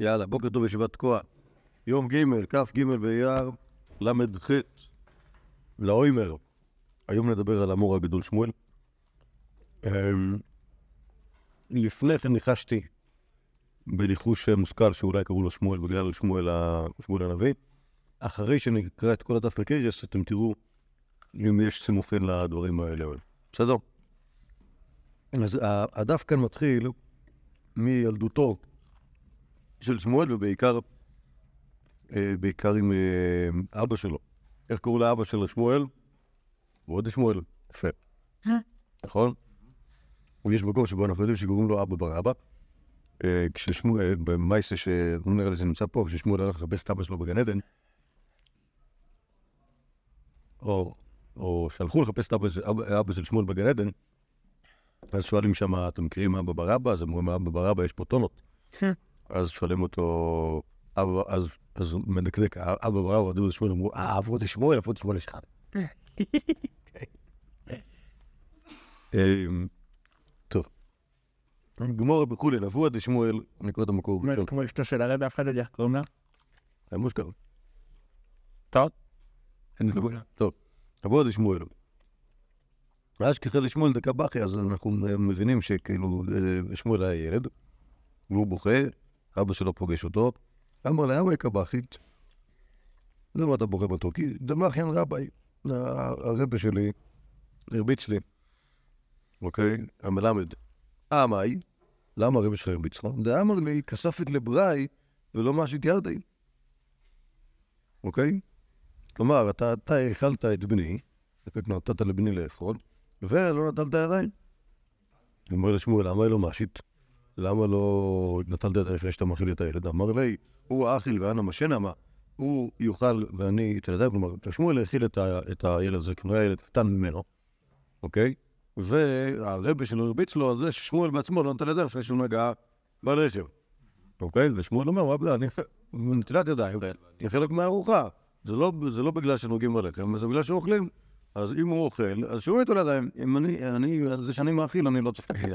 יאללה, בוקר טוב ישיבת תקוע. יום ג', כ"ג באייר, ל"ח, לאוימר. היום נדבר על המור הגדול שמואל. אמ, לפני כן ניחשתי בניחוש מושכל שאולי קראו לו שמואל בגלל שמואל. שמואל הנביא. אחרי שנקרא את כל הדף בקריאס, אתם תראו אם יש סימוכין לדברים האלה. בסדר? אז הדף כאן מתחיל מילדותו של שמואל, ובעיקר אה, בעיקר עם אה, אבא שלו. איך קראו לאבא של שמואל? ועוד שמואל. יפה. נכון? ויש מקום שבו אנחנו יודעים שקוראים לו אבא בר אבא. אה, כששמואל, במייסה שלא נראה לי נמצא פה, כששמואל הלך לחפש את אבא שלו בגן עדן, או, או שהלכו לחפש את אבא, אבא של שמואל בגן עדן, אז שואלים שם, אתם מכירים אבא בר אבא? אז אומרים, אבא בר אבא, יש פה טונות. אז שואלים אותו, אבא, אז, אז מדקדק, אבא בר אבא, דודו שמואל, אמרו, אה, אבות שמואל, אבות שמואל יש טוב. גמור בכולי, נבואה דשמואל, אני קורא את המקור. כמו אשתו של הרבי, אף אחד לא יודע איך קוראים לה? מושקר. טוב. טוב, נבואה דשמואל. ואז כחל שמואל דקה בכי, אז אנחנו מבינים שכאילו שמואל היה ילד, והוא בוכה, אבא שלו פוגש אותו, אמר לה, למה קבחית? למה אתה בתור? כי דמחיין רביי, הרבה שלי, הרביץ לי, אוקיי? המלמד. אמי, למה הרבה שלך הרביץ לך? דאמר לי, כספת לבראי ולא משית ירדי. אוקיי? כלומר, אתה האכלת את בני, נתת לבני לאכול, ולא נטלת ידיים. אומר לשמואל, למה לא משית? למה לא נטלת ידיים לפני שאתה מאכיל את הילד? אמר לי, הוא האכיל ואנה משנה, מה? הוא יאכל ואני את הידיים, כלומר, שמואל האכיל את הילד הזה, כלומר, הילד קטן ממנו, אוקיי? והרבה שלו הרביץ לו על זה ששמואל בעצמו לא נטל ידיים לפני שהוא נגע בלחם, אוקיי? ושמואל אומר, מה אני נטילת ידיים, היא חלק מהארוחה. זה לא, לא בגלל שנוגעים בלחם, זה בגלל שאוכלים. אז אם הוא אוכל, אז שהוא יטול ידיים. אם אני, אני, זה שאני מאכיל, אני לא צריך להכיל.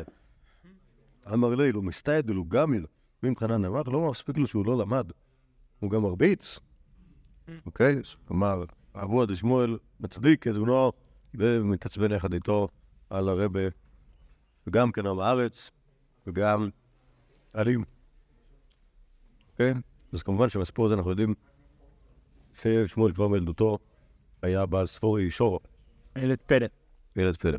אמר לי, לא מסתייד, הוא גמיר. ואם חנן אמר, לא מספיק לו שהוא לא למד. הוא גם מרביץ. אוקיי? כלומר, אבו עד שמואל מצדיק את בנו ומתעצבן יחד איתו על הרבה, וגם כן עם הארץ, וגם אלים. אוקיי? אז כמובן שבסיפור הזה אנחנו יודעים ששמואל כבר מילדותו היה בעל ספורי שור. ילד פלא. ילד פלא.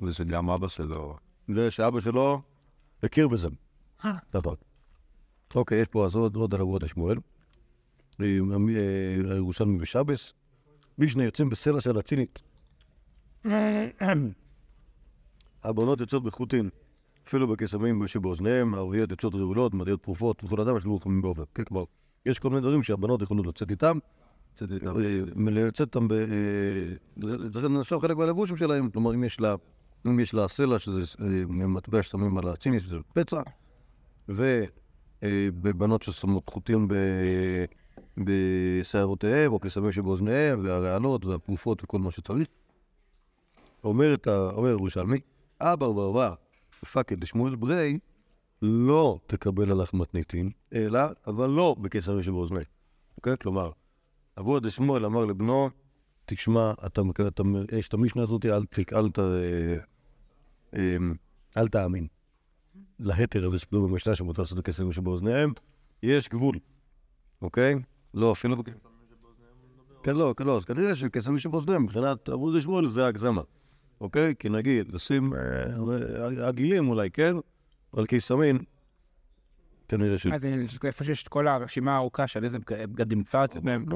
וזה גם אבא שלו. זה שאבא שלו הכיר בזה. נכון. אוקיי, יש פה אז עוד, עוד על אבוות השמואל. הירושלמי בשבס. משנה יוצאים בסלע של הצינית. הבנות יוצאות בחוטין, אפילו בקסמים שבאוזניהם, הערביות יוצאות רעולות, מדעיות פרופות, וכל אדם יש לו רוחמים באופן. כן, כלומר, יש כל מיני דברים שהבנות יכולות לצאת איתם. לצאת איתם ב... זה נחשב חלק מהלבושים שלהם, כלומר, אם יש לה... אם יש לה סלע, שזה מטבע ששמים על הציניס, זה פצע, ובבנות ששמות חוטים בשערותיהם, או קסמים שבאוזניהם, והרעלות, והפרופות וכל מה שצריך. אומר ירושלמי, אבא ואבא, פאקד לשמואל ברי, לא תקבל הלך מתניתין, אלא, אבל לא בקסמים שבאוזניהם. אוקיי? כלומר, אבו עד שמואל אמר לבנו, תשמע, אתה, יש את המשנה הזאת, אל, אל, אל, אל תאמין. להתר הזה שכתוב במשנה שמותר לעשות כספים שבאוזניהם, יש גבול, אוקיי? לא, אפילו... כן, לא, כן, לא, אז כנראה שכספים שבאוזניהם, מבחינת אבו עד שמואל זה הגזמה, אוקיי? כי נגיד, לשים עגילים אולי, כן? אבל קיסמין, כנראה ש... אז איפה שיש את כל הרשימה הארוכה של איזה בגדים קפץ מהם.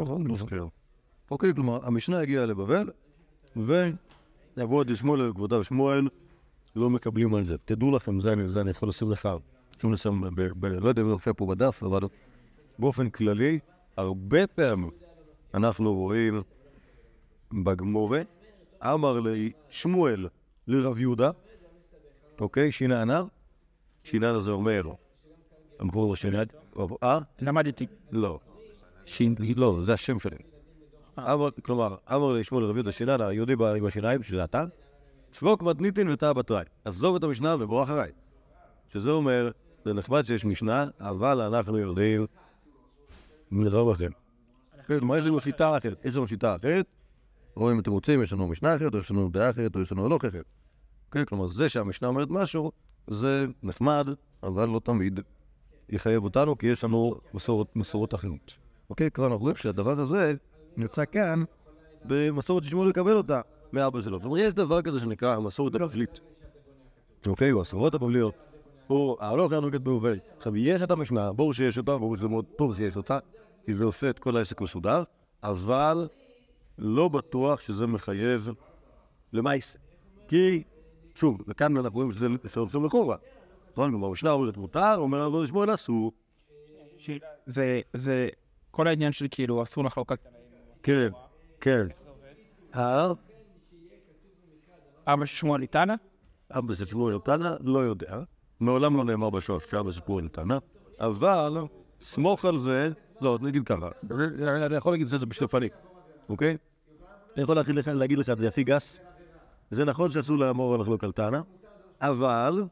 אוקיי, כלומר, המשנה הגיעה לבבל, ויבוא עד שמואל וכבודיו שמואל, לא מקבלים על זה. תדעו לכם, זה אני יכול לשים לך, שום לשים, לא יודע אם זה מופיע פה בדף, אבל באופן כללי, הרבה פעמים אנחנו רואים בגמורה, אמר לי שמואל לרב יהודה, אוקיי, שינה הנר, שינה זה אומר, אמרו לו שינה, אה? למדתי. לא. לא, זה השם שלי. כלומר, אמר לי שמואל לרב יהודה שינן, היהודי עם השיניים, שזה אתה, שבוק מתניתין ותא בתראי. עזוב את המשנה ובוא אחריי. שזה אומר זה נחמד שיש משנה, אבל אנחנו יודעים מדבר אחר. כן, מה יש לנו שיטה אחרת? יש לנו שיטה אחרת, או אם אתם רוצים, יש לנו משנה אחרת, או יש לנו דעה אחרת, או יש לנו הלוך אחרת. כן, כלומר, זה שהמשנה אומרת משהו, זה נחמד, אבל לא תמיד יחייב אותנו, כי יש לנו מסורות, מסורות אחרות. אוקיי? כבר אנחנו רואים שהדבר הזה נמצא כאן במסורת ששמואל יקבל אותה מאבא שלו. כלומר, יש דבר כזה שנקרא המסורת הבבלית. אוקיי? או הסורות הבבליות. או ההלוך היה נוגד ביובל. עכשיו, יש את המשנה, ברור שיש אותה, ברור שזה מאוד טוב שיש אותה, כי זה עושה את כל העסק מסודר, אבל לא בטוח שזה מחייב למעשה. כי, שוב, וכאן אנחנו רואים שזה עושים לחובה. נכון? כלומר, המשנה אומרת מותר, אומר אבו שמואל אסור. זה, זה כל העניין של כאילו אסור לחלוק על. כן, כן. אבא של שמואל איתנה? אבא של שמואל נתנה, לא יודע. מעולם לא נאמר בשוף שאבא של שמואל נתנה, אבל סמוך על זה, לא, נגיד ככה, אני יכול להגיד את זה בשתי פנים, אוקיי? אני יכול להגיד לך, את זה הכי גס. זה נכון שאסור לאמור על לחלוק על טענה, אבל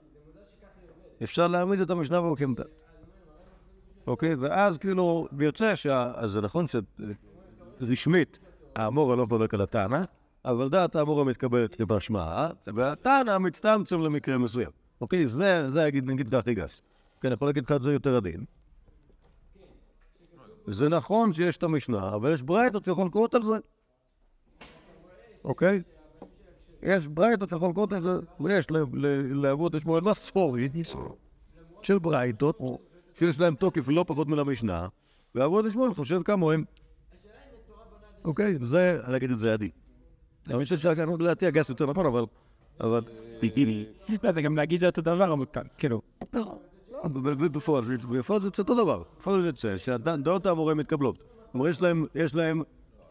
אפשר להעמיד את המשנה והוקמתה. אוקיי? ואז כאילו, ויוצא שה... אז זה נכון שרשמית האמור לא חולק על הטענה, אבל דעת האמור המתקבלת כמשמעה, והטענה מצטמצם למקרה מסוים. אוקיי? זה, זה נגיד לך הכי גס. כן, אני יכול להגיד לך את זה יותר עדין. זה נכון שיש את המשנה, אבל יש ברייתות שחולקות על זה. אוקיי? יש ברייתות שחולקות על זה, ויש לאבות שמואל מסורת של ברייתות שיש להם תוקף לא פחות מן המשנה, ואבות שמואל חושב כמוהם. אוקיי? זה, אני אגיד את זה עדין. אני חושב שלדעתי הגס יותר נכון, אבל... אבל... לא, זה גם להגיד אותו דבר, אבל כאן, כאילו. לא, בפועל זה בפועל זה יוצא אותו דבר. בפועל זה יוצא שהדעות האמורים מתקבלות. כלומר, יש להם, יש להם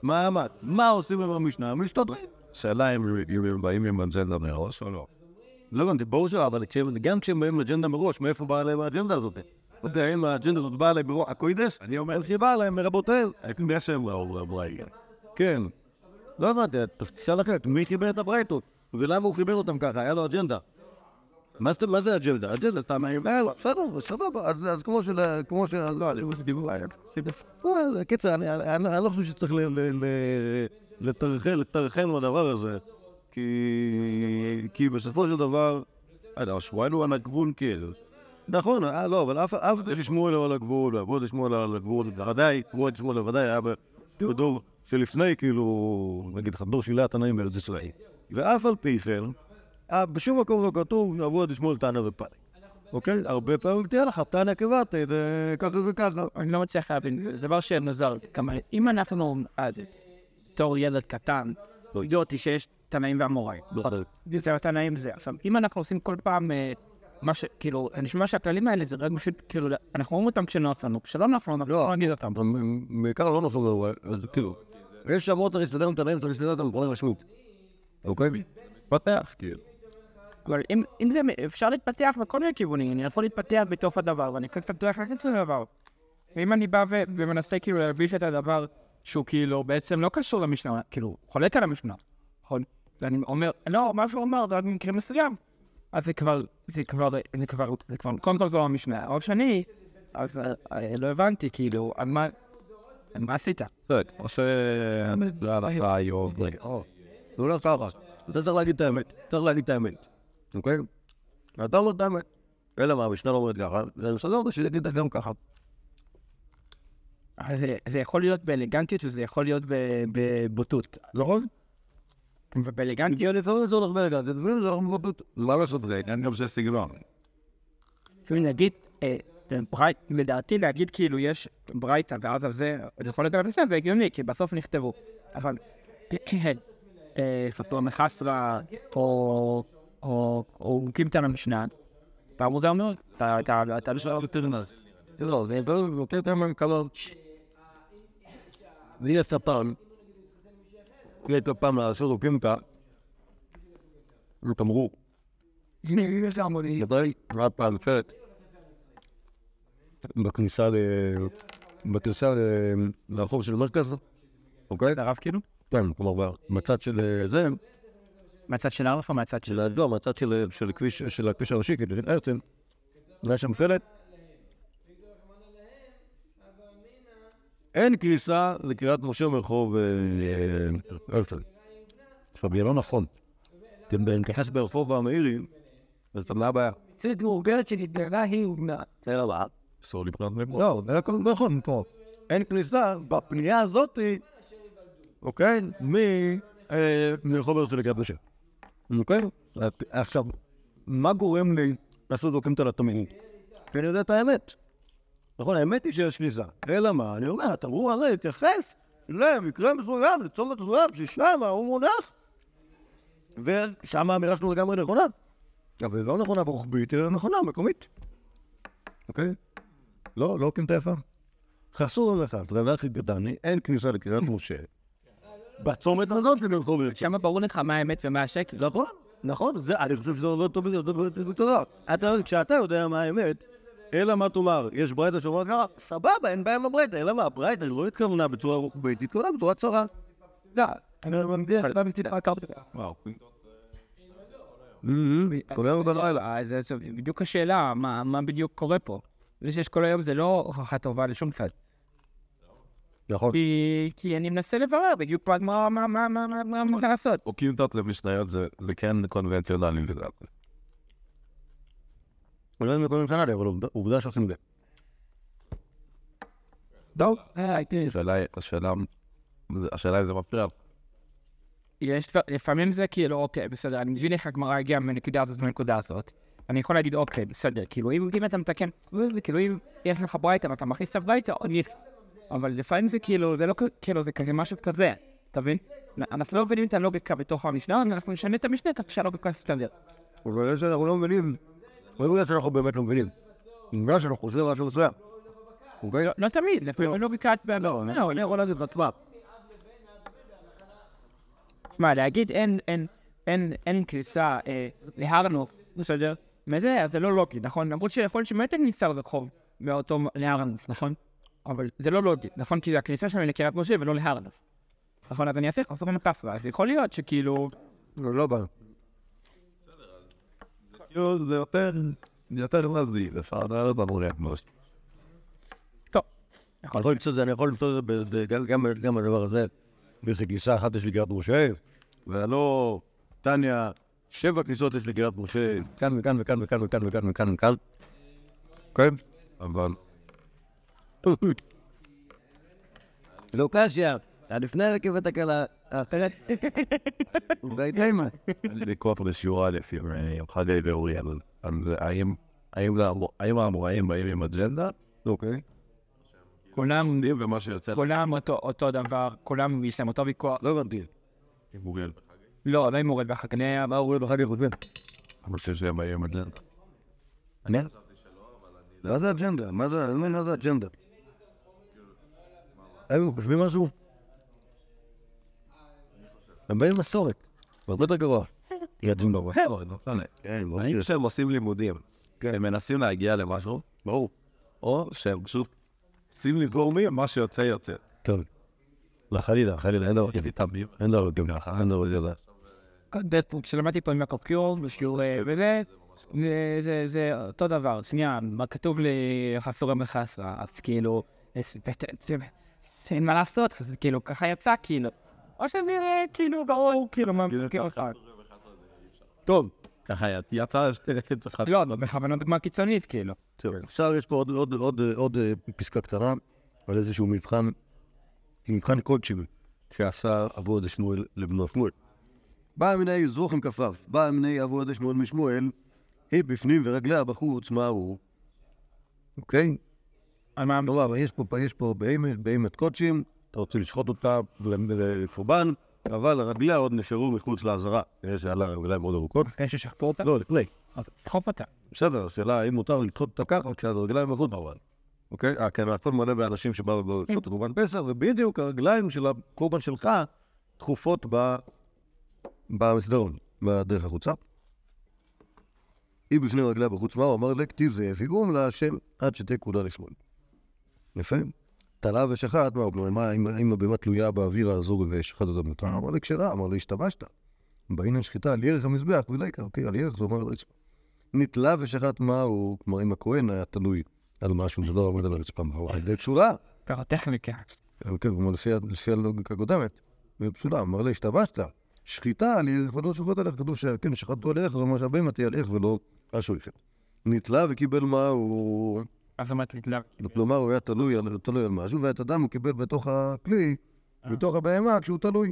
מעמד. מה עושים עם המשנה? מסתדרים. שאלה אם הם באים עם אג'נדה מראש או לא. לא הבנתי, ברור שלא, אבל גם כשהם באים לאג'נדה מראש, מאיפה באה להם האג'נדה הזאת? אתה יודע, אם האג'נדה הזאת באה להם ברוח הקוידס, אני אומר שהיא באה להם מרבותיהם. לפני שהם ראו ברייגה. כן. לא הבנתי, תשאל אחרת, מי חיבר את הברייתות? ולמה הוא חיבר אותם ככה? היה לו אג'נדה. מה זה- אג'נדה? אג'נדה, אתה מעיר, היה לו, בסדר, סבבה, אז כמו של... כמו של... לא, אני זה דיבור היה. וואלה, קיצר, אני- לא חושב שצריך לטרחן לטרחן בדבר הזה, כי בסופו של דבר... לא, שמואל הוא על הגבול כאילו. נכון, אה, לא, אבל אף אחד ששמואל הוא על הגבול, ועבוד שמואל על הגבול, בוודאי, עבוד שמואל בוודאי היה בדור שלפני, כאילו, נגיד לך, דור שילה התנאים בארץ ישראל. ואף על פי כן, אה, בשום מקום לא כתוב עבוד שמואל תנא ופאי. אוקיי? הרבה פעמים תהיה לך תנא כבתי, זה ככה וככה. אני לא מצליח להבין, זה דבר שמוזר. כמה- אם אנחנו, אז, בתור ילד קטן, ידעתי שיש תנאים ואמוראים. זה התנאים זה. עכשיו, אם אנחנו עושים כל פעם אה, מה ש... כאילו, זה נשמע שהכללים האלה זה רק פשוט, כאילו, אנחנו אומרים אותם כשנוח לנו, כשלא נוח לנו, אנחנו לא נגיד אותם. בעיקר לא נופל לנו, אז כאילו, יש שמות צריך להסתדר עם תנאים, צריך להסתדר איתם בכל רשמית. אוקיי? פתח כאילו. אבל אם, אם זה, אפשר להתפתח בכל מיני כיוונים, אני יכול להתפתח בתוך הדבר, ואני יכול להתפתח רק לדבר. ואם אני בא ומנסה כאילו להלביש את הדבר שהוא כאילו בעצם לא קשור למשנה, כאילו, חולק על המשנה, נכון? ואני אומר, לא, מה שהוא אמר זה רק במקרה מסוים. אז זה כבר, זה כבר, זה כבר, זה כבר, קודם כל זו לא המשנה. או שני, אז אה, אה, לא הבנתי, כאילו, על מה, מה עשית? עושה... לא היום. זה לא ככה. אתה צריך להגיד את האמת. צריך להגיד את האמת. אוקיי? אתה אומר את האמת. אלא מה, המשנה לא אומרת ככה, זה מסדר אותה שיגיד גם ככה. אז זה, זה יכול להיות באלגנטיות וזה יכול להיות בבוטות. נכון? ובאלגנטיות, כי לפעמים זה הולך באלגנטיות, לפעמים זה הולך בבוטות. מה לעשות זה? עניין גם של סגנון. אפילו נגיד, אה, ברייט, לדעתי להגיד כאילו יש ברייתא ואז על זה, זה יכול להיות גם בסדר, זה הגיוני, כי בסוף נכתבו. אבל כן, אה, ספר מחסרה, או קימתא למשנה, פעם זה אומר, אתה לא שואל יותר נז. לא, זה יותר יותר מהקלות. ויש את הפעם, יש את הפעם לעשות אוקימתא, תמרו, יש לה המוני. גדול, רק פעם אחרת, בכניסה ל... בכניסה ל- לרחוב של מרכז, אוקיי? הרב כאילו? כן, כלומר, בצד של אה, זה, מהצד של הרב או מהצד של... לא, מהצד של של הכביש של הכביש הראשי, כאילו של הרצל, היה שם שלט. אין כניסה לקריית משה מרחוב אה, אה, הרצל. עכשיו, יהיה לא נכון. אתם נכנס ברחוב המאירי, אז מה הבעיה? צד מאורגנת שנתגלה היא הוגנה. אלא מה? אסור לקנות מפה. לא, זה הכל נכון פה. אין כניסה בפנייה הזאת, אוקיי? מ- אה, מרחוב הרצל לקריית משה. אוקיי? עכשיו, מה גורם לי לעשות דוקים על התמיד? כי אני יודע את האמת. נכון, האמת היא שיש כניסה. אלא מה? אני אומר, התמרור הזה התייחס למקרה מסוים, לצומת מסוים, ששם הוא מונח. ושם האמירה שלנו לגמרי נכונה. אבל היא לא נכונה ברוחבית, היא נכונה מקומית. אוקיי? לא, לא הוקים את היפה. חסור לך, דבר הכי קטן, אין כניסה לקריית משה. בצומת הזאת לרחוב הרצל. שם ברור לך מה האמת ומה השקר. נכון, נכון, אני חושב שזה עובד טוב בתודה. אתה, כשאתה יודע מה האמת, אלא מה תאמר, יש ברייתא שאומרת ככה, סבבה, אין בעיה עם הברייתא, אלא מה, הברייתא לא התכוונה בצורה רוחבית, היא התכוונה בצורה צרה. לא, אני לא מבין, אתה מציג רק וואו. כל היום בלילה. אה, זה בדיוק השאלה, מה בדיוק קורה פה. זה שיש כל היום זה לא הוכחה טובה לשום צד. נכון. כי אני מנסה לברר בדיוק מה- מה מה- מה- מה- מה- מה מה לעשות. חוקים תת למשניות זה כן קונבנציונלי. אני לא יודע אם שנה, אבל עובדה- שעושים את זה. טוב. אה. השאלה אם זה מפריע. יש לפעמים זה כאילו, אוקיי, בסדר, אני מבין איך הגמרא הגיעה מהנקודה הזאת לנקודה הזאת. אני יכול להגיד, אוקיי, בסדר, כאילו, אם אם אתה מתקן, כאילו, אם יש לך ברייתא ואתה מכניס את הברייתא, עוד ניחא. אבל לפעמים זה כאילו, זה לא כאילו, זה כזה משהו כזה, אתה מבין? אנחנו לא מבינים את הלוגיקה בתוך המשנה, אנחנו נשנה את המשנה כך שהלוגיקה תסתדר. אבל זה שאנחנו לא מבינים, לא בגלל שאנחנו באמת לא מבינים. בגלל שאנחנו חושבים משהו מסוים. אוקיי? לא- לא תמיד, לפעמים לוגיקה... לא, אני יכול להגיד לך, תשמע, תשמע, להגיד אין, אין, אין, אין כניסה אה, להר נוף, בסדר? מזה, אז זה לא לוגי, נכון? למרות שיכול להיות שבאמת אין כניסה לרחוב מאותו להר נוף, נכון? אבל זה לא לוגי, נכון? כי הכניסה שלנו היא לקריית משה ולא להר נוף. נכון, אז אני אעשה חסר במקף, אז יכול להיות שכאילו... לא לא בעיה. כאילו זה יותר, יותר מזיל, אפשר לדעת את המורים. טוב. אני יכול למצוא את זה, אני יכול למצוא את זה ב- גם- בדבר הזה. באיזה כניסה אחת יש לקריית משה, ולא, טניה, שבע כניסות יש לקריית משה, כאן וכאן וכאן וכאן וכאן וכאן וכאן וכאן. כן? אבל לא קשיא, עד לפני הרכבת הקלה. אולי תימן. אין לי ויכוח בשיעור א' עם עם חגי ואוריאל, האם האמוראים באים עם אג'נדה? אוקיי. כולם, עומדים ומה שיוצא כולם אותו, אותו דבר, כולם יש להם אותו ויכוח. לא הבנתי. עם אוריאל. לא, לא עם מורד בחגניה, מה רואים בחג חושבים? אני חושב שהם עם אג'נדה. אני? מה זה אג'נדה? מה זה, אני לא מה זה אג'נדה? הם חושבים משהו? הם באים מסורת. זה הרבה יותר גרוע. היא אג'נדה. כן. האם כשהם עושים לימודים, הם מנסים להגיע למשהו, ברור. או שהם פשוט עושים לי גורמים, מה שיוצא יוצא. טוב. לא, חלילה, חלילה, אין דבר כזה. אין דבר כזה. דדפוק שלמדתי פה עם יעקב קיור בשיעור אה, וזה, זה- אותו דבר, שנייה, מה כתוב לי חסורה בחסרה, אז כאילו, זה- אין מה לעשות, אז כאילו ככה יצא כאילו, או שזה נראה כאילו ברור, כאילו מה מכיר אותך. טוב. ככה יצא שצריך... לא, בכוונה דוגמה קיצונית כאילו. עכשיו יש פה עוד- אה, פסקה קטנה על איזשהו מבחן, מבחן קודשים שעשה אבו עדי שמואל לבנו שמואל. בא מיני זרוחם כפף, בא מיני אבו עדי שמואל משמואל, היא בפנים ורגליה בחוץ, מה הוא? אוקיי? על מה? כלומר, יש פה, יש פה בהמת קודשים, אתה רוצה לשחוט אותה לקורבן, אבל רגליה עוד נשארו מחוץ לעזרה. יש על הרגליים מאוד ארוכות. אחרי ששחטו אותה? לא, לפני. תדחוף אותה. בסדר, השאלה האם מותר לדחות אותה ככה כשהרגליים מחוץ כמובן. אוקיי? אה, כן, הכל מלא באנשים שבאו לשחוט את קורבן פסח, ובדיוק הרגליים של הקורבן שלך דחופות במסדרון, בדרך החוצה. היא בפני רגליה בחוץ, מה הוא אמר לה? כתיב ויגום להשם עד כולה לשמאל. יפה. תלה ושחט, מה הוא כלומר, מה, אם הבהמה תלויה באוויר האזור ושחט אותה מותר? אמר לי כשרה, אמר לי השתמשת. בעניין שחיטה על ירך המזבח, ולא יקר, אוקיי, על ירך זה אומר לא יצא. נתלה ושחט מהו, כלומר אם הכהן היה תלוי על משהו, זה לא עומד על הרצפה, מהו על ידי פסולה. ככה טכניקה. כן, כלומר לפי הלוגיקה הקודמת, זה פסולה, אמר לה, השתבשת, שחיטה על ערך ולא שוחט עליך, כתוב שכן, שחטו על ערך, זה אומר שהבהמה תהיה על ערך ולא השוחט. נתלה וקיבל מהו, מה זאת אומרת נתלה? כלומר הוא היה תלוי על, משהו, ואת הדם הוא קיבל בתוך הכלי, בתוך הבהמה, כשהוא תלוי.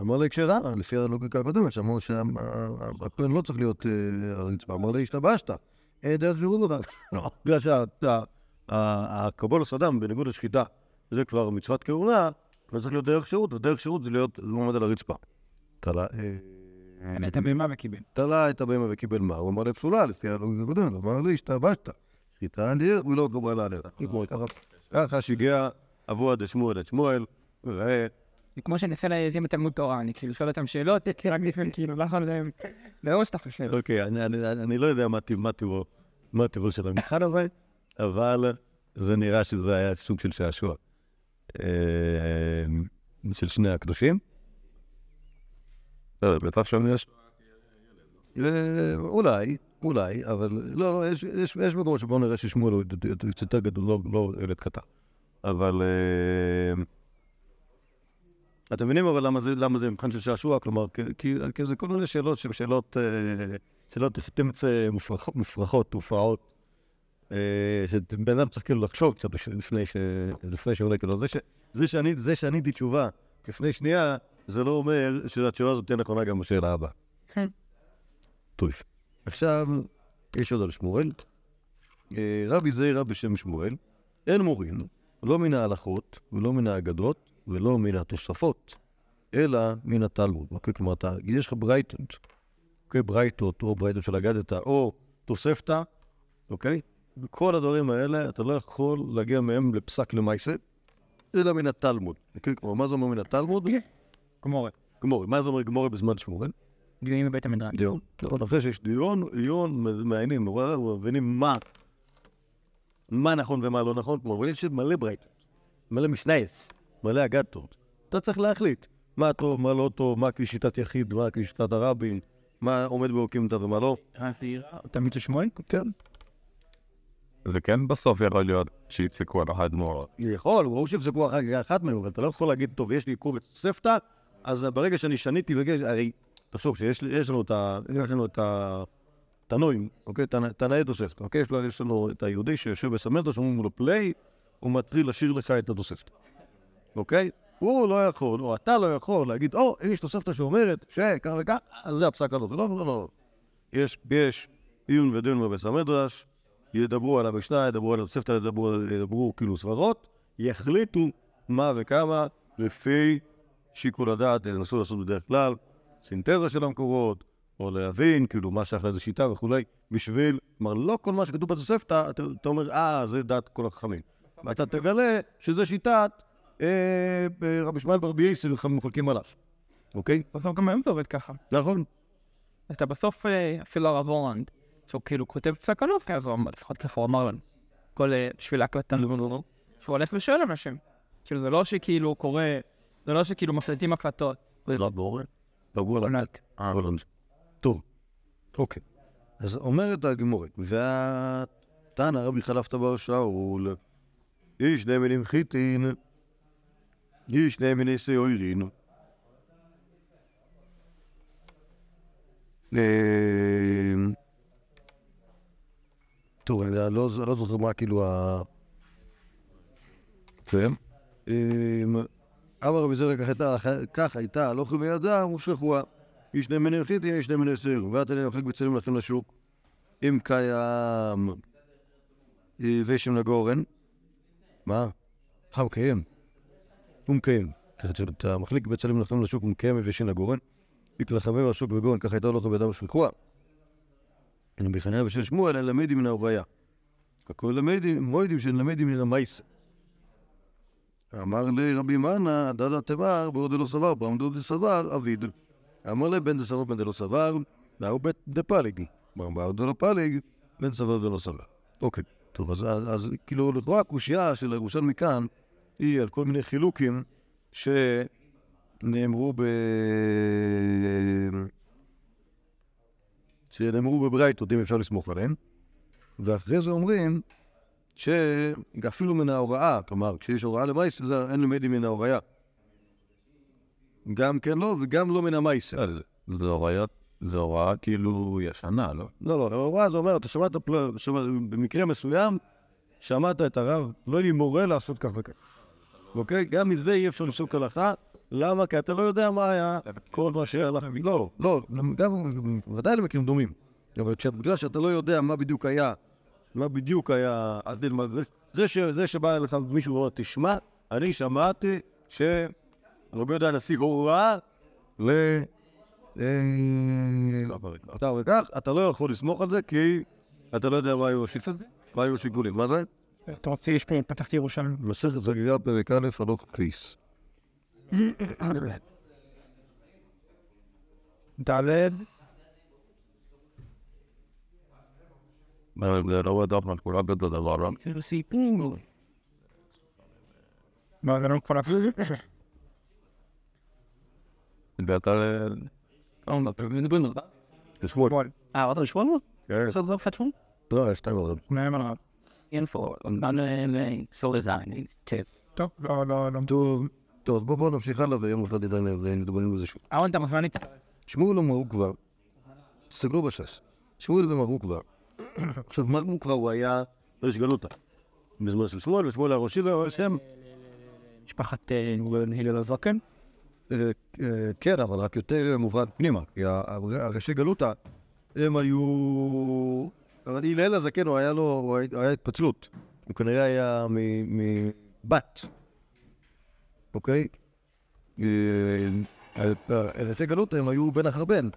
אמר לה כשרה, לפי הלוגיקה הקודמת, שאמרו שהכהן לא צריך להיות אה, על הרצפה, אמר לה השתבשת, אין דרך שירות בכלל. לא, בגלל שהקבול אדם, בניגוד לשחיטה, זה כבר מצוות כהונה, כבר צריך להיות דרך שירות, ודרך שירות זה להיות לא עומד על הרצפה. תלה את הבהמה וקיבל. תלה את הבהמה וקיבל מה? הוא אמר לפסולה, לפי הלוגיקה הקודמת, אמר לי, השתבשת. שחיטה על ערך ולא קבל על ערך. ככה- שיגע אבוה דשמואל את שמואל, זה כמו שאני עושה לילדים בתלמוד תורה, אני כאילו שואל אותם שאלות, רק לפעמים כאילו, לא יכול להם... זה לא מה שאתה חושב. אוקיי, אני- לא יודע טיבו מה טיבו של המבחן הזה, אבל זה נראה שזה היה סוג של שעשוע אה, של שני הקדושים. בטח שם יש... אה, אולי, אולי, אבל לא, לא, יש- מקומות שבו נראה ששמואל הוא קצת יותר גדול, לא- לא ילד קטן. אבל... אה, אתם מבינים אבל למה זה, למה זה מבחן של שעשוע? כלומר, כי, כי, זה כל מיני שאלות שהן שאלות, אה, שאלות תמצא מופרכות, תופעות, שבן אדם צריך כאילו לחשוב קצת לפני, ש, לפני שעולה, כאילו, זה, ש, זה שעניתי תשובה לפני שנייה, זה לא אומר שהתשובה הזאת תהיה נכונה גם בשאלה הבאה. טוב. עכשיו, יש עוד על שמואל. אה, רבי זעירא בשם שמואל, אין מורין, לא מן ההלכות ולא מן האגדות ולא מן התוספות, אלא מן התלמוד. אוקיי, כלומר, אתה, יש לך ברייתות, אוקיי, ברייתות או ברייתות של אגדתא או תוספתא, אוקיי? בכל הדברים האלה אתה לא יכול להגיע מהם לפסק למעשה, אלא מן התלמוד. אוקיי, כלומר, מה זה אומר מן התלמוד? כמו גמורי. מה זה אומר גמורי בזמן שמואל? דיונים בבית המדרש. דיון. נכון, אחרי שיש דיון, עיון, מעיינים, מבינים מה, מה נכון ומה לא נכון, כמו מבינים שמלא ברייתות, מלא משנייס, מלא אגדות. אתה צריך להחליט מה טוב, מה לא טוב, מה כפי שיטת יחיד, מה כפי שיטת הרבים, מה עומד באוקימתא ומה לא. תמיד זה שמואל? כן. זה כן בסוף יכול להיות שיפסקו על אחד מור. יכול, ברור שיפסקו כך אחת מהם, אבל אתה לא יכול להגיד, טוב, יש לי עיכוב ותוספתא, אז ברגע שאני שניתי, הרי, תחשוב שיש לנו את ה... יש לנו את ה... תנועים, אוקיי? תנא- תנאי תוספתא, אוקיי? יש לנו- את היהודי שיושב בסמנטו, שאומרים לו פליי, הוא מתחיל לשיר לך את התוספתא, אוקיי? הוא לא יכול, או אתה לא יכול להגיד, או, יש תוספתא שאומרת שכך וכך, אז זה הפסק הלא. לא, לא, לא. יש, יש עיון ודיון בבית המדרש, ידברו על המשנה, ידברו על התוספתא, ידברו, ידברו כאילו סברות, יחליטו מה וכמה לפי שיקול הדעת, ינסו לעשות בדרך כלל סינתזה של המקורות, או להבין כאילו מה שייך לאיזה שיטה וכולי, בשביל, כלומר לא כל מה שכתוב בתוספתא, אתה, אתה אומר, אה, זה דעת כל החכמים. ואתה תגלה שזה שיטת אה, רבי שמעאל ברבי יסי וחולקים עליו, אוקיי? בסוף גם היום זה עובד ככה. נכון. אתה בסוף, אה, אפילו הרב הורנד, שהוא כאילו כותב פסק אלוף, אז הוא אמר, לפחות ככה הוא אמר לנו. כל, אה, בשביל לא. שהוא הולך ושואל אנשים. כאילו זה לא שכאילו קורה, זה לא שכאילו מפלטים הקלטות. זה לא ברור. עונת. הולנד. טוב, אוקיי. אז אומרת הגמורת, והתנא רבי חלפתא בר שאול, איש שני מינים חיטין, איש שני מיני שעורין. אמ, טוב, אני לא לא זוכר מה כאילו ה... כן. אמ, אמר רבי זרע כך הייתה, הלוך בידה ושכחוה. איש מיני חיטין, איש שעיר. ואת אלה מחלק בצלים לכם לשוק. אם קיים אה, ושם לגורן, מה? אה, הוא קיים. הוא מקיים. אתה מחליק בצלים לכם לשוק, הוא מקיים ושם לגורן. יקלחמם השוק וגורן, ככה הייתה הולך בידה ושכחוה. בחניה ושל שמואל, אין למדים מן ההוויה. הכל למדים, מועדים שנלמדים מן המייסה. אמר לי רבי מנה, דדה תמר, בעוד דלא סבר, פעם דוד סבר, אביד. אמר לי בן דסבר בן דלא סבר, והוא בית דפליג. בעוד דלא פליג, בן סבר דלא סבר. אוקיי, טוב, אז, אז, אז כאילו לכאורה הקושייה של הירושלמי כאן היא על כל מיני חילוקים שנאמרו ב... שנאמרו בברייתות, אם אפשר לסמוך עליהם, ואחרי זה אומרים שאפילו מן ההוראה, כלומר, כשיש הוראה למייסר, זה אין למדים מן ההוראה. גם כן לא, וגם לא מן. זה הוראה, זה הוראה כאילו ישנה, לא? לא, לא, ההוראה זה אומר, אתה שמעת, במקרה מסוים, שמעת את הרב, לא יודע, מורה לעשות כך וכך. אוקיי? גם מזה אי אפשר לפסוק הלכה. למה? כי אתה לא יודע מה היה כל מה שהיה לך. לא, לא, גם, ודאי למקרים דומים. אבל בגלל שאתה לא יודע מה בדיוק היה, מה בדיוק היה, זה, ש, זה שבא אליך מישהו ואומר, תשמע, אני שמעתי שרבי יהודה הנשיא הורה ל... כך וכך, אתה לא יכול לסמוך על זה כי אתה לא יודע מה היו השיקולים. מה זה? אתה רוצה, יש פה פתחתי ירושלים. מסכת חגיגה פרק א', הלוך כיס. ד' זה לא בטוח מה כולם את הדבר, לא? מה זה לא כבר ואתה... תשמעו. אה, אמרת לשמוע? כן. זה לא פתחו? לא, יש שתיים עוד. נאמן עליו. info on solar design tip. טוב, לא, לא, לא. טוב, טוב, אז בואו בואו נמשיך הלאה ויום אחד נדע נדבר על זה שוב. אהרון, אתה מוזמן להתערב. שמואל אמרו כבר, תסתכלו בש"ס, שמואל אמרו כבר. עכשיו, מה אמרו כבר? הוא היה ראש גלותא. בזמן של שמואל, ושמואל היה ראשי והוא שם. משפחת אה, הלל הזקן. אה, אה, כן, אבל רק יותר מוברד פנימה, כי הראשי גלותא, הם היו... אבל הלל הזקן, הוא היה לו, הוא היה- התפצלות. הוא כנראה היה מבת, אוקיי? אה, אה, ראשי גלותא הם היו בן אחר בן,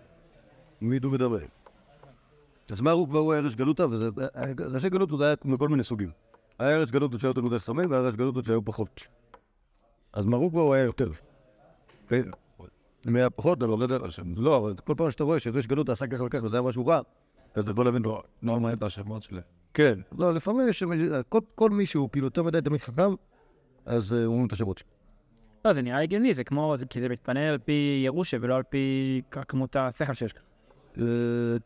מדו ודבר. אז מה הוא כבר ראש גלותא? וזה- ראשי גלותא זה היה מכל מיני סוגים. היה ראש גלותא שהיו תלמודי סמים, והיה ראש גלותא שהיו פחות. אז מרוקו הוא היה יותר. כן. אם היה פחות, אני לא יודע, לא, אבל כל פעם שאתה רואה שיש גלות עשה ככה וככה וזה היה משהו רע, אז אתה יכול להבין, לא, לא מה את השמות שלהם. כן. לא, לפעמים יש, כל- כל מי שהוא כאילו יותר מדי תמיד חכם, אז אה, אומרים את השמות שלו. לא, זה נראה הגיוני, זה כמו, כי זה מתפנה על פי ירושה ולא על פי כמות השכל שיש לך. אה,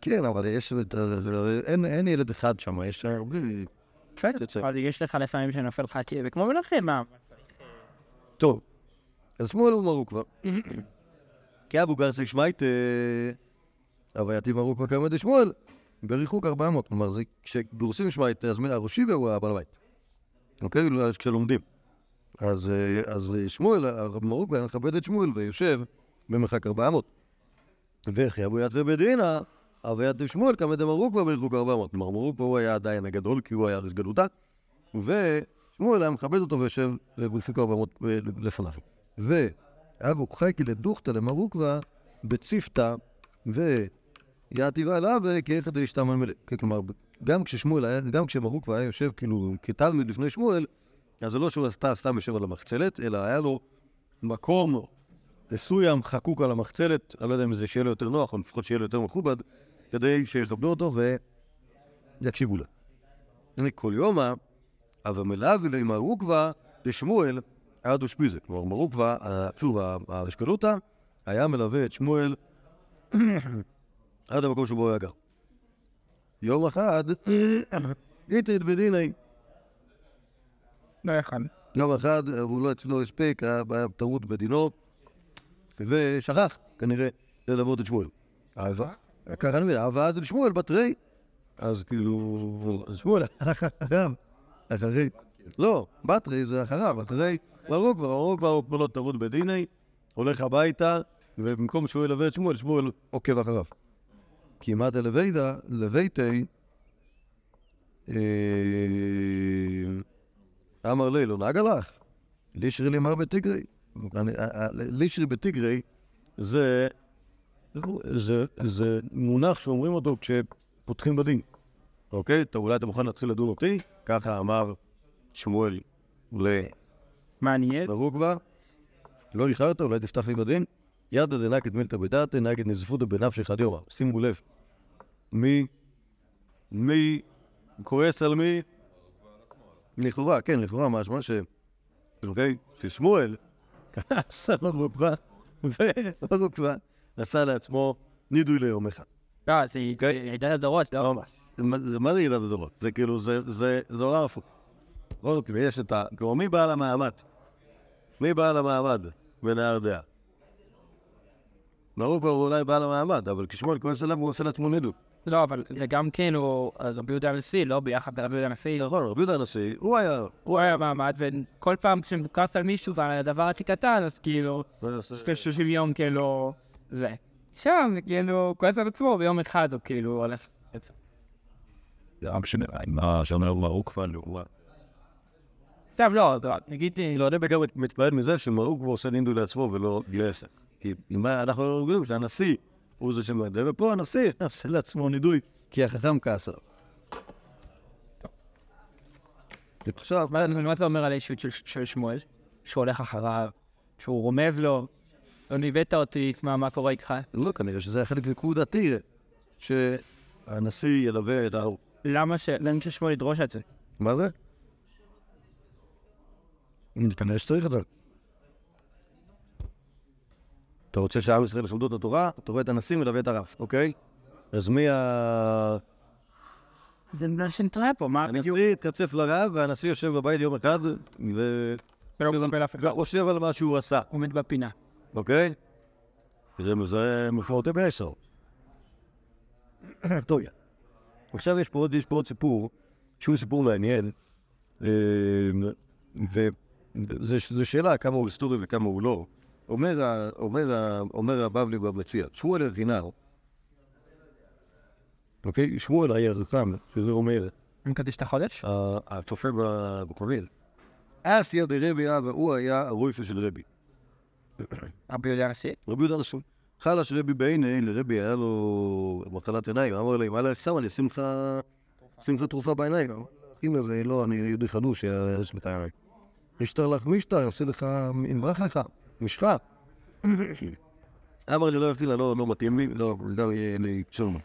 כן, אבל יש, זה- אין- ילד אחד שם, יש הרבה... תצא. אבל יש לך לפעמים שנופל לך תהיה, וכמו מנחם, מה? טוב, אז שמואל הוא מרוק כבר. כי אבו גרסי שמייט, הווייתי מרוק כבר כמה דשמואל, בריחוק 400. כלומר, זה כשגורסים שמייט, אז הראשי הוא הבעל הבית. אוקיי? לא, אז כשלומדים. אז אה, אז שמואל, הרב מרוק מכבד את שמואל ויושב במרחק 400. וחייבו יד ובדינה, אביית דשמואל כמה דמרוק כבר בריחוק 400. כלומר, מרוק הוא היה הדיין הגדול, כי הוא היה ראש גלותה. ושמואל היה מכבד אותו ויושב בריחוק 400 לפניו. ואבו חייקי לדוכתא למרוקווה בציפתא ויעתיבה אליו וכיחד דשתמן מלא. כלומר, גם כששמואל היה, גם כשמרוקווה היה יושב כאילו כתלמיד לפני שמואל, אז זה לא שהוא סתם סתם יושב על המחצלת, אלא היה לו מקום מסוים חקוק על המחצלת, אני לא יודע אם זה שיהיה לו יותר נוח, או לפחות שיהיה לו יותר מכובד, כדי שיכבדו אותו ויקשיבו לו. הנה כל יומא, אבל מלאבי לי מרוקווה לשמואל עד אושפיזה. כלומר, מרוקווה, ה- שוב, ה- הרשקלותא, היה מלווה את שמואל עד המקום שבו הוא היה גר. יום אחד, איתרית בדיני. לא יכל. יום אחד, הוא לא הספיק, היה היה טעות בדינו, ושכח, כנראה, ללוות את שמואל. אהבה, ככה אני מבין, אהבה אז לשמואל בתרי. אז כאילו, אז שמואל אחריו, אחרי, לא, בתרי זה אחריו, אחרי מרוק כבר, מרוק כבר הוא לא טעות בדיני, הולך הביתה, ובמקום שהוא ילווה את שמואל, שמואל עוקב אחריו. כי מה דלוויתא, לביתי, אה, אמר לי, לא נהג הלך. לישרי. אני- ה- ה- לישרי בתיגרי זה, זה, זה מונח שאומרים אותו כשפותחים בדין. אוקיי? אתה אולי אתה מוכן להתחיל לדון אותי? ככה אמר שמואל מעניין. לרוגבה. לא איחרת, אולי תפתח לי בדין. ידא דנקת מילתא בדעתא, נגד נזפותא בנפשך דיומא. שימו לב. מי, מי כועס על מי? לכאורה, כן, לכאורה משמע ש... אוקיי? ששמואל עשה לו רוגבה, ורוגבה עשה לעצמו נידוי ליום אחד. לא, זה עידן הדורות, לא? ממש. מה- זה- עידן הדורות? זה כאילו, זה- עולם הפוך. יש את ה... כלומר, מי בעל המעמד? מי בעל המעמד בנהר דעה? ברור כבר אולי בעל המעמד, אבל כשמואל כועס עליו הוא עושה לעצמו נידוק. לא, אבל זה גם כאילו רבי יהודה הנשיא, לא ביחד לרבי יהודה הנשיא. נכון, רבי יהודה הנשיא, הוא היה... הוא היה מעמד, וכל פעם שמכעס על מישהו זה הדבר הכי קטן, אז כאילו, לפני 30 יום כאילו, זה. שם זה כאילו, כועס על עצמו, ביום אחד הוא כאילו הולך. זה לא משנה, מה שאומר מרוק כבר, הוא... סתם, לא, לא, נגיד, לא, אני גם מתפעל מזה שמרוק כבר עושה נינדו לעצמו ולא לעסק. כי אם אנחנו לא יודעים שהנשיא הוא זה שמדבר, ופה הנשיא עושה לעצמו נידוי, כי החכם כעס עליו. עכשיו, מה מה זה אומר על האישיות של- שמואל? שהוא הולך אחריו, שהוא רומז לו, לא ניבאת אותי, מה קורה איתך? לא, כנראה שזה היה חלק נקודתי, שהנשיא ילווה את ההוא. למה ש... למה ששמואל ידרוש את זה? מה זה? כנראה שצריך את זה. אתה רוצה שעם ישראל ישמדו את התורה, אתה רואה את הנשיא מלווה את הרב, אוקיי? אז מי ה... זה מה שנתראה פה, מה בדיוק? הנשיא התקצף לרב, והנשיא יושב בבית יום אחד, ו... ולא מקבל אף אחד. חושב על מה שהוא עשה, עומד בפינה. אוקיי? זה, משמעותי בעשר. טוב, עכשיו יש פה עוד, יש פה עוד סיפור, שהוא סיפור מעניין, וזו שאלה כמה הוא היסטורי וכמה הוא לא. אומר, אומר, אומר הבבלי במציע, שמואל ארגינר, אוקיי? שמואל הירחם, שזה אומר, מקדש את החודש? הצופה ב- בכרמל. אסיה דרבי אבא, הוא היה הרויפה של רבי. רבי יהודה הנשיא? רבי יהודה נסון. חלש רבי בעיני, לרבי היה לו מחלת עיניים, אמר להם, מה לך אני אשים לך, לך תרופה בעיניים. אמא זה לא, אני יהודי חדוש, יש לי את העיניים. משטר לך משטר, עושה לך, ימרח לך, משחה. אמר לי, לא יפתיע, לא לא מתאים לי, לא, גם יהיה לי צום.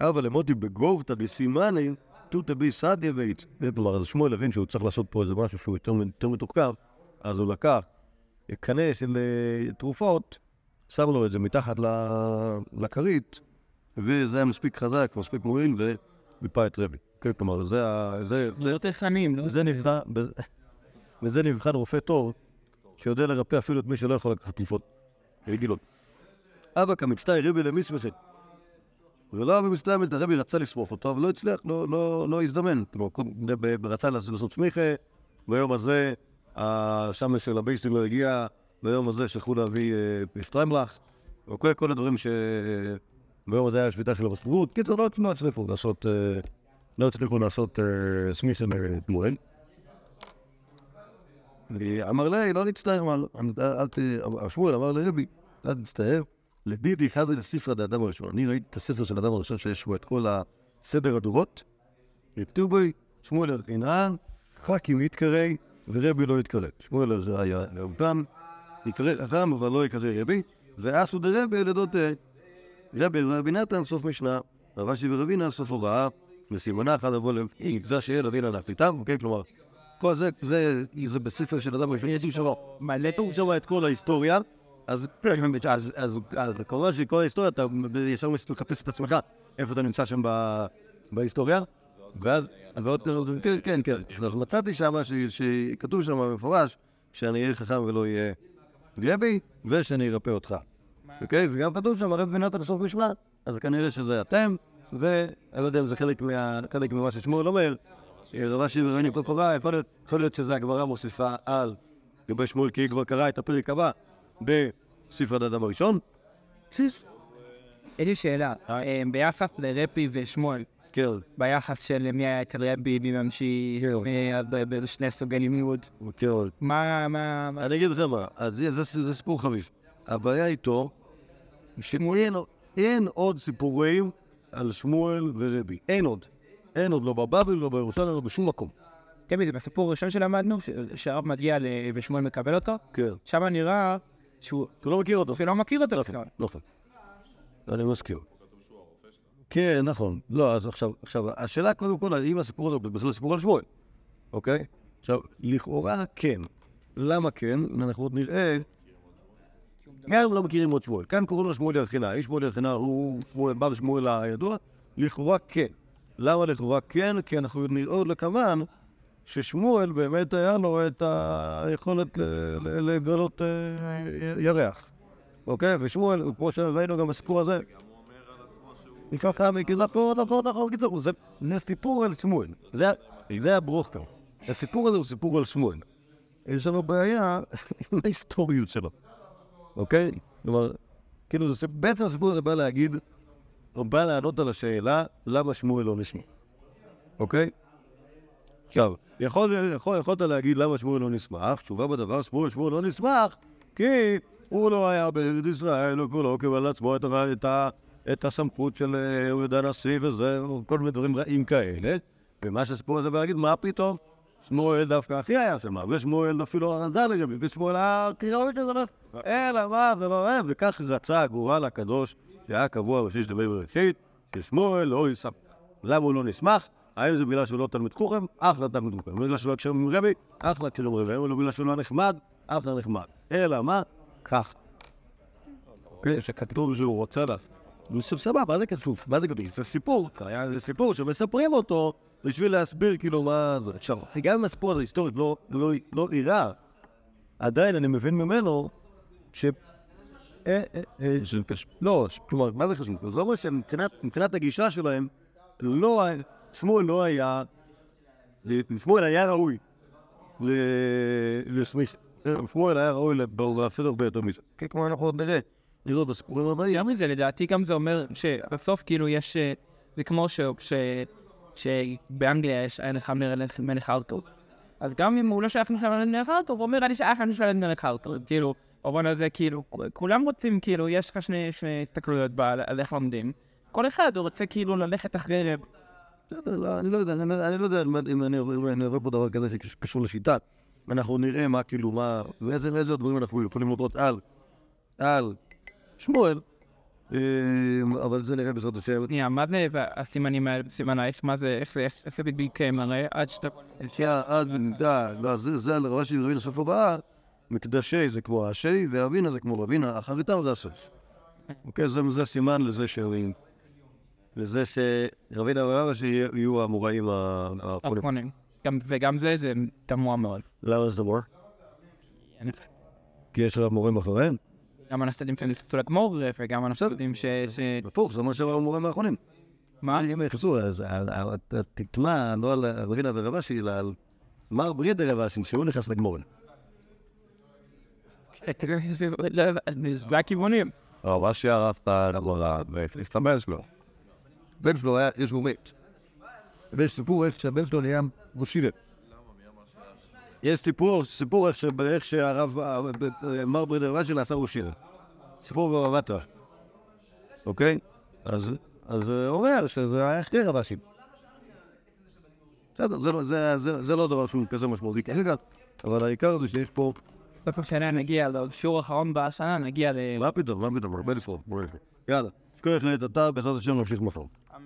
אבל למוטי בגובתא דסימני, תותא בי סדיה ואיץ. כלומר, אז שמואל הבין שהוא צריך לעשות פה איזה משהו שהוא יותר מתוחכם, אז הוא לקח קנה של אה, תרופות, שם לו את זה מתחת לכרית, וזה היה מספיק חזק, מספיק מועיל, ומיפה את רבי. כן, כלומר, זה ה... זה... זה- יותר תכנים, לא? וזה נבחן רופא טוב, שיודע לרפא אפילו את מי שלא יכול לקחת תרופות רגילות. אבא כמצטער רבי למסמכת. ולא אבא את הרבי רצה לשרוף אותו, אבל לא הצליח, לא, לא, לא הזדמן. כלומר, כל- ב- ב- רצה לעשות צמיחה, ביום הזה השמש של הבייסטים לא הגיע, ביום הזה שלחו להביא אה, שטריימלח, וכל כל הדברים ש... ביום הזה היה שביתה של המספרות. קיצור, לא לא הצליחו לעשות, אה, לא הצליחו לעשות אה, סמיכה מועל. אמר לי, לא ת... שמואל אמר לרבי, אל תצטער. לדידי חזי לספרא דאדם הראשון. אני ראיתי את הספר של האדם הראשון שיש בו את כל הסדר הדורות. וכתוב בו, שמואל ארכינן, חכים יתקרי ורבי לא יתקרא. שמואל זה היה לאומתם, יקרא חכם אבל לא יקרא רבי, ואסו דרבי לדות רבי רבי נתן סוף משנה, רב אשי ורבינה סוף הוראה, וסימונה אחד אבוא למגזר שיהיה לבינה להחליטם, אוקיי? כלומר, כל זה, זה, זה בספר של אדם ראשון, כתוב שם, מלא כתוב שם את כל ההיסטוריה, אז, כמובן שכל ההיסטוריה, אתה ישר מחפש את עצמך, איפה אתה נמצא שם בהיסטוריה, ואז, כן, כן, כן, אז מצאתי שם, שכתוב שם במפורש, שאני אהיה חכם ולא יהיה רבי, ושאני ארפא אותך. אוקיי? וגם כתוב שם, הרב בנת לסוף משנה, אז כנראה שזה אתם, ואני לא יודע אם זה חלק ממה ששמואל אומר, רבה שברעיונים כל חובה, יכול להיות- שזה הגמרא מוסיפה על לגבי שמואל, כי היא כבר קראה את הפרק הבא בספר האדם הראשון. יש לי שאלה, אה, ביחס לרפי ושמואל, כן, ביחס של מי היה אצל רבי, מי ממשיך. מי סוגי לימוד, כן. מה, מה, מה, אני אגיד לכם מה, אז זה, סיפור חביב. הבעיה איתו, שאין אין עוד סיפורים על שמואל ורבי. אין עוד. אין עוד, לא בבבל, לא בירושלים, לא בשום מקום. תמיד זה בסיפור הראשון שלמדנו, שהרב מגיע ושמואל מקבל אותו, כן. שם נראה שהוא הוא לא מכיר אותו. אפילו לא מכיר אותו נכון, בכלל. נכון. אני מזכיר. כן, נכון. לא, אז עכשיו, עכשיו, השאלה קודם כל, האם הסיפור הזה הוא בכלל סיפור על שמואל, אוקיי? עכשיו, לכאורה כן. למה כן? אנחנו עוד נראה גם לא מכירים עוד שמואל. כאן קוראים לו שמואל ירחינה. איש שמואל ירחינה הוא בר שמואל הידוע? לכאורה כן. למה לכאורה כן? כי אנחנו נראה עוד ששמואל באמת היה לו את היכולת לגלות אה, ירח. אוקיי? ושמואל, כמו שראינו גם בסיפור הזה, ככה, נכון, נכון, נכון, קיצור, זה, סיפור על שמואל. זה, הברוך כאן. הסיפור הזה הוא סיפור על שמואל. יש לנו בעיה עם ההיסטוריות שלו, אוקיי? כלומר, כאילו, בעצם הסיפור הזה בא להגיד, בא לענות על השאלה למה שמואל לא נשמע, אוקיי? עכשיו, יכול, יכול, יכולת להגיד למה שמואל לא נשמח, תשובה בדבר, שמואל, שמואל לא נשמח, כי הוא לא היה בארץ ישראל, הוא לא קיבל לעצמו את, את, את הסמכות של אה, יהודה הנשיא וזה, כל מיני דברים רעים כאלה, ומה שהסיפור הזה בא להגיד, מה פתאום? שמואל דווקא הכי היה שם, ושמואל אפילו הרזה לגבי, ושמואל היה הכי ראוי של דבר, אלא מה, וכך רצה הגורל הקדוש שהיה קבוע בשש דברי בראשית, ששמואל לא ישמח. למה הוא לא נשמח? האם זה בגלל שהוא לא תלמיד חוכם? אחלה תלמיד חוכם. בגלל שהוא לא הקשר עם רבי? אחלה הקשר עם רבי. האם לא בגלל שהוא לא נחמד? אחלה נחמד. אלא מה? ככה. אוקיי, שכתוב שהוא רוצה לעשות. נו, סבבה, מה זה כתוב? מה זה כתוב? זה סיפור. איזה סיפור שמספרים אותו בשביל להסביר כאילו מה זה. עכשיו, גם אם הסיפור הזה היסטורית לא- לא לא אירע, עדיין אני מבין ממנו לא, ש- כלומר, מה זה חשוב? זה אומר שמבחינת מבחינת הגישה שלהם, לא, שמואל לא היה, שמואל היה ראוי ל- לסמיך, שמואל היה ראוי לעשות הרבה יותר מזה. כן, כמו אנחנו עוד נראה, נראה בסיפורים הבאים. יותר מזה, לדעתי גם זה אומר שבסוף כאילו יש, אה, זה כמו ש- ש- שבאנגליה יש היה לך מלך- מלך ארתור. אז גם אם הוא לא שייך למלך ארתור, הוא אומר, אני שייך למלך ארתור. כאילו, במובן הזה, כאילו, כולם רוצים, כאילו, יש לך שני שני הסתכלויות על איך לומדים. כל אחד הוא רוצה כאילו ללכת אחרי... בסדר, לא, אני לא יודע, אני, לא יודע אם אני, רואה פה דבר כזה שקשור לשיטה. אנחנו נראה מה, כאילו, מה, ואיזה דברים אנחנו יכולים לראות על, על שמואל, אה, אבל זה נראה בעזרת השם. שנייה, מה זה הסימנים האלה בסימן האש? מה זה, איך זה, איך זה בדיוק מראה? עד שאתה... עד, אה, לא, זה, זה על רש"י ורבינה סוף הבאה, מקדשי זה כמו השי, ואבינה זה כמו רבינה, אחריתם זה הסוף. אוקיי, זה, זה סימן לזה ש... לזה שרבינה ורבא יהיו האמוראים האחרונים. האחרונים. גם- וגם זה, זה תמוה מאוד. למה זה תמור? כי יש מורים אחריהם? גם אנשים יודעים שנכנסו לגמור, וגם יודעים ש... הפוך, זה מה שאמרו המורים האחרונים. מה? אם נכנסו, אז תטמע לא על רבינה ורבשי, אלא על מר ברידר רבשי, שהוא נכנס לגמורן. זה הכיוונים. אבל מה שערכת לגמרא, והסתבר שלו. בן שלו היה, יש לו מת. ויש סיפור איך שהבן שלו נהיה מושיבה. יש סיפור, סיפור איך שהרב, אה, אה, מר ברידר רבשי נעשה מושיבה. סיפור רע. אוקיי? אז זה אומר שזה היה שתי רבשים. בסדר, לא- זה לא דבר שהוא כזה משמעותי כרגע, אבל העיקר זה שיש פה... בסוף השנה נגיע לשיעור האחרון בשנה, נגיע ל... מה פתאום, מה פתאום, הרבה לספור. יאללה, אז כל אחד אתה, בעזרת השם נמשיך מחר.